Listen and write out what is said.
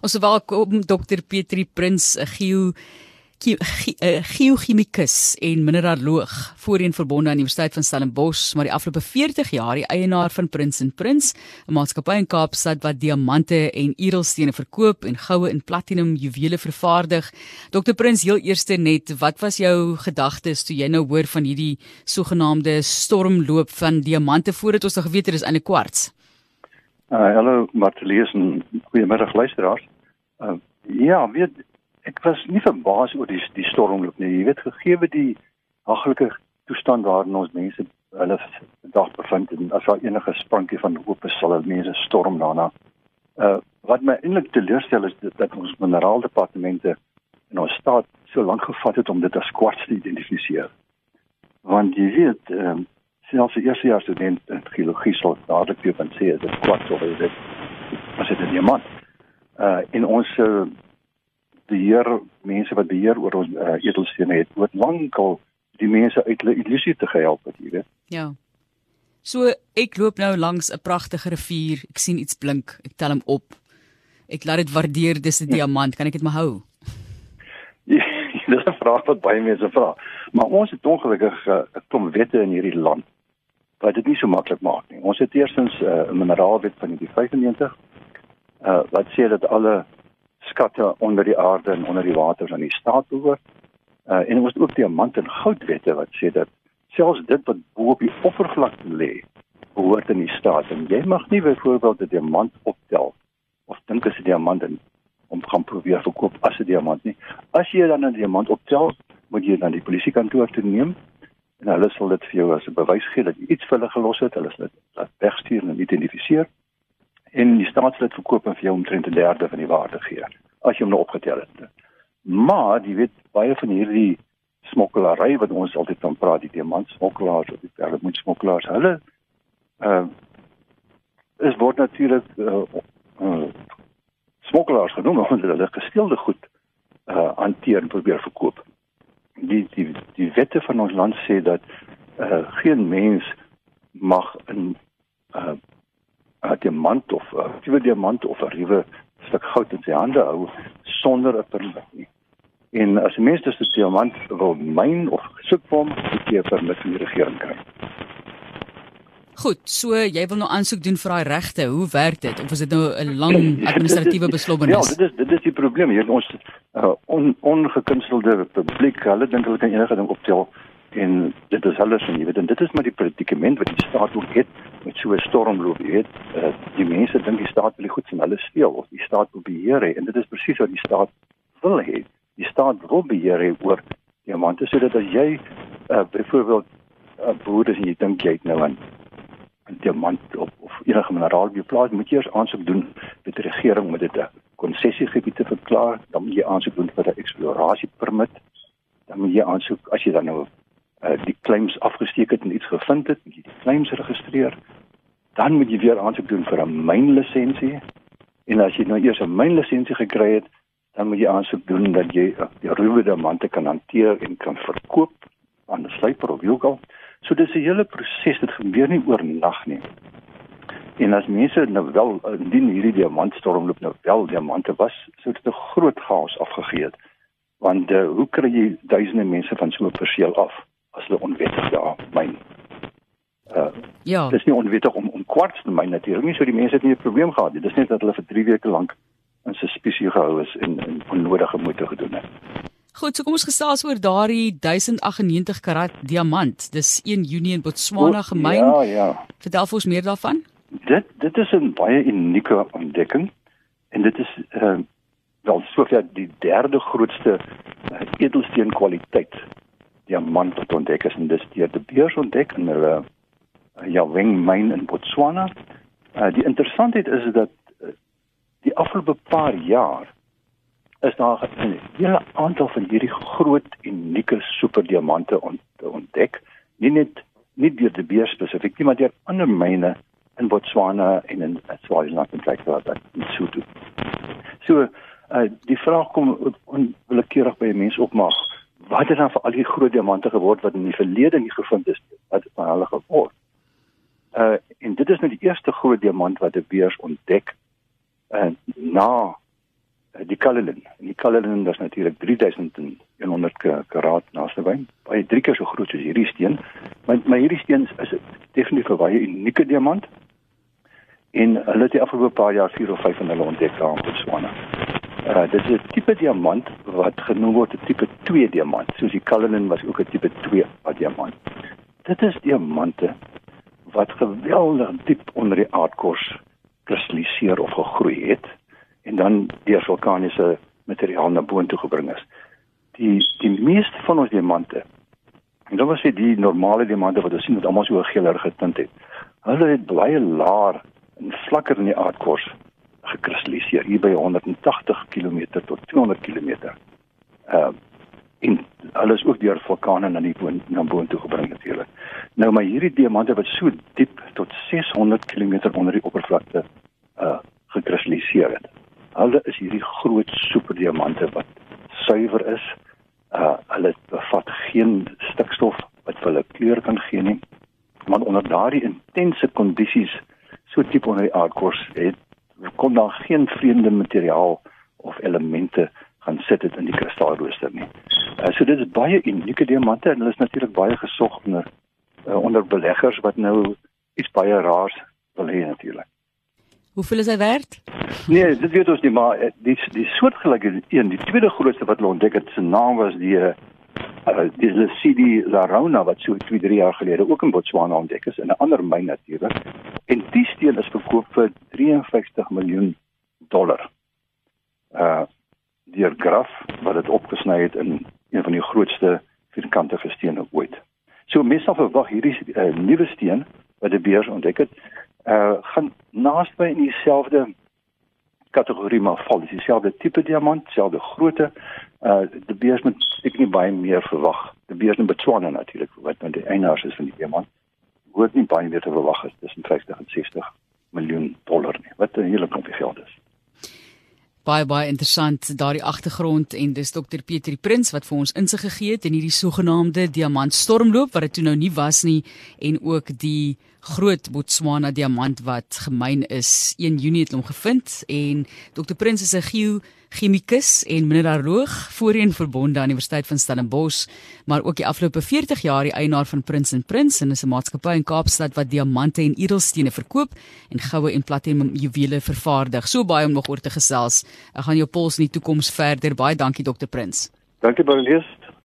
Ons welkom Dr Petri Prins, 'n geo geochemikus en mineraloog voorheen verbonde aan die Universiteit van Stellenbosch, maar die afgelope 40 jaar die eienaar van Prins en Prins, 'n maatskappy in Kaapstad wat diamante en edelstene verkoop en goue en platinum juwele vervaardig. Dr Prins, heel eerste net, wat was jou gedagtes toe jy nou hoor van hierdie sogenaamde stormloop van diamante voordat ons nog geweet het dis eintlik kwarts? Uh, hallo Martelies en goeiemiddag luisteraars. Uh, ja, weet ek was nie verbaas oor die die stormloop nie. Jy weet gegee die haglike toestand waarin ons mense hulle dag bevind en as daar enige sprankie van hoop is sal mense storm daarna. Uh wat my eintlik teleurstel is dat, dat ons mineraaldepartemente in ons staat so lank gevat het om dit as kwarts te identifiseer. Want jy weet, ehm um, selfs die eerste jaar student in geologie sal dadelik weer van sê dit kwart of dit was dit 'n diamant. Uh in ons uh, beheer mense wat beheer oor ons uh, edelstene het word lankal die mense uit hulle illusie te gehelp het, jy weet. Ja. So ek loop nou langs 'n pragtige rivier, ek sien iets blink, ek tel hom op. Ek laat dit waardeer, dis 'n ja. diamant, kan ek dit maar hou? Ja, dis 'n vraag wat baie mense vra. Maar ons het ongelukkig 'n uh, klomp wette in hierdie land wat dit nie so maklik maak nie. Ons het eerstens eh, 'n uh, mineraalwet van 1995 uh wat sê dat alle skatte onder die aarde en onder die water aan die staat behoort. Uh en ons het ook diamant en goudwette wat sê dat selfs dit wat bo op die oppervlakte lê, behoort aan die staat. En jy mag nie byvoorbeeld 'n diamant optel of dink as 'n diamant en om gaan probeer verkoop as 'n diamant nie. As jy dan 'n diamant optel, moet jy dan die polisiekantoor toe neem en hulle sal dit vir jou as 'n bewys gee dat jy iets vir hulle gelos het. Hulle sal dit laat wegstuur en identifiseer. En die staat sal dit verkoop en vir jou omtrent 'n derde van die waarde gee as jy hom nou opgetel het. Maar jy weet baie van hierdie smokkelary wat ons altyd van praat, die diamant smokkelaars of die perlemoen smokkelaars, hulle uh is word natuurlik uh, uh smokkelaars genoem omdat hulle gesteelde goed uh hanteer en probeer verkoop die die die wette van ons land sê dat uh, geen mens mag 'n uh, 'n diamant of 'n uh, nuwe diamant of 'n ruwe stuk goud in sy hande hou sonder 'n permit nie. En as 'n mens dus 'n diamant wil myn of soek vir hom, moet jy 'n permit van die regering kry. Goed, so jy wil nou aansoek doen vir daai regte. Hoe werk dit? Of is dit nou 'n lang administratiewe beslommernis? Ja, dit is dit is die probleem hier. Ons uh, on, ongekunstelde publiek, hulle dink hulle kan enige ding optel en dit is alles en jy weet en dit is maar die predikament wat die staat ook het met so 'n stormloop, jy weet. Uh, die mense dink die staat wil die goed van hulle steel of die staat wil beheer hê en dit is presies wat die staat wil hê. Die staat wil beheer hê oor diamante sodat as jy uh, byvoorbeeld 'n uh, boer is en jy dink jy het nou 'n diamant of, of enige mineraal op jou plaas, moet jy eers aansoek doen by die regering om dit 'n konsessiegebied te verklaar, dan moet jy aansoek doen vir 'n eksplorasiepermit. Dan moet jy aansoek as jy dan nou uh, die claims afgesteek het en iets gevind het, moet jy die claims registreer. Dan moet jy weer aansoek doen vir 'n mynlisensie. En as jy nou eers 'n mynlisensie gekry het, dan moet jy aansoek doen dat jy uh, die ruwe diamante kan hanteer en kan verkoop aan 'n slyper of wielgal. So dis 'n hele proses, dit gebeur nie oornag nie. En as mense nou wel indien hierdie diamantstormloop nou wel diamante was, sou dit 'n groot chaos afgegee het. Want uh, hoe kry jy duisende mense van so 'n perseel af as hulle onwettig daar myn? Uh, ja. Dis nie onwettig om om kwarts te myn natuurlik nie, so die mense het nie 'n probleem gehad nie. Dis net dat hulle vir 3 weke lank in suspisie gehou is en, en onnodige moeite gedoen het. Goed, so kom ons gesels oor daardie 1098 karat diamant. Dis 1 Junie in Botswana gemyn. Ja, ja. Vertel vir ons meer daarvan. Dit dit is 'n baie unieke ontdekking en dit is uh wel sover die derde grootste uh, edelsteen kwaliteit diamant wat ontdek is en dis deur die beurs ontdek in hulle uh, Yaweng myn in Botswana. Uh die interessantheid is dat uh, die afgelope paar jaar is daar 'n hele aantal van hierdie groot unieke superdiamante ont, ontdek. Nie net nie deur die beer spesifiek nie, maar deur ander myne in Botswana en in Swaziland en Kaapstad en Lesotho. So, uh, die vraag kom onwillekeurig by mense opmaak. Wat het dan vir al die groot diamante geword wat in die verlede nie gevind is? Wat van hulle geword? Uh en dit is nou die eerste groot diamant wat 'n beurs ontdek en uh, na die Cullinan. En die Cullinan is natuurlik 3100 karaat naastebyn, baie drie keer so groot soos hierdie steen. Maar maar hierdie steen is definitief 'n baie unieke diamant. En hulle het die afgelope paar jaar 4 of 5 van hulle ontdek daar in Botswana. Uh dit is 'n tipe diamant wat genoem word 'n tipe 2 diamant. Soos die Cullinan was ook 'n tipe 2 diamant. Dit is diamante wat geweldig diep onder die aardkors kristalliseer of gegroei het en dan deur vulkaniese materiaal na boontoe gebring is. Die die meeste van ons diamante en dan was dit die normale diamante wat ons sien wat almal so geeler getint het. Hulle het baie laer en vlakker in die aardkors gekristalliseer hier by 180 km tot 200 km. Ehm uh, en alles ook deur vulkane na die boon na boontoe gebring natuurlik. Nou maar hierdie diamante wat so diep tot 600 km onder die oppervlakte uh gekristalliseer het. Hulle is hierdie groot superdiamante wat suiwer is. Uh hulle bevat geen stikstof wat vir hulle kleur kan gee nie. Maar onder daardie intense kondisies so diep onder die aardkors het kom daar geen vreemde materiaal of elemente gaan sit dit in die kristalrooster nie. Uh, so dit is baie unieke diamante en hulle is natuurlik baie gesog onder uh, onder beleggers wat nou iets baie raars wil hê natuurlik. Hoeveel is hy werd? Nee, dit weet ons nie, maar eh, die die soortgelyke een, die tweede grootste wat hulle ontdek het, se naam was die uh, die Lesidi Larona wat so 2, 3 jaar gelede ook in Botswana ontdek is in 'n ander myn natuurlik. En die steen is verkoop vir 53 miljoen dollar. Uh deur Graf wat dit opgesny het in een van die grootste vierkantige stene ooit. So mense verwag hierdie uh, nuwe steen wat die beurs ontdek het, uh gaan naasby in dieselfde kategorie maar val. Dis dieselfde tipe diamant, dieselfde grootte. Uh die beurs moet ek nie baie meer verwag. Die beurs in Botswana natuurlik wat nou die eienaars is van die diamant. Hoort nie baie meer te verwag is tussen 50 en 60 miljoen dollar nie. Wat 'n hele klomp geld is baie baie interessant daardie agtergrond en dis dokter Pieter Prins wat vir ons insig gegee het in hierdie sogenaamde diamant stormloop wat dit toe nou nie was nie en ook die groot Botswana diamant wat gemyn is 1 Junie het hom gevind en dokter Prins is 'n geo chemikus en mineraloog voorheen verbonde aan die Universiteit van Stellenbosch, maar ook die afgelope 40 jaar die eienaar van Prins en Prins en is 'n maatskappy in Kaapstad wat diamante en edelstene verkoop en goue en platinum juwele vervaardig. So baie om nog oor te gesels. Ek gaan jou pols in die toekoms verder. Baie dankie Dr. Prins. Dankie Barlies.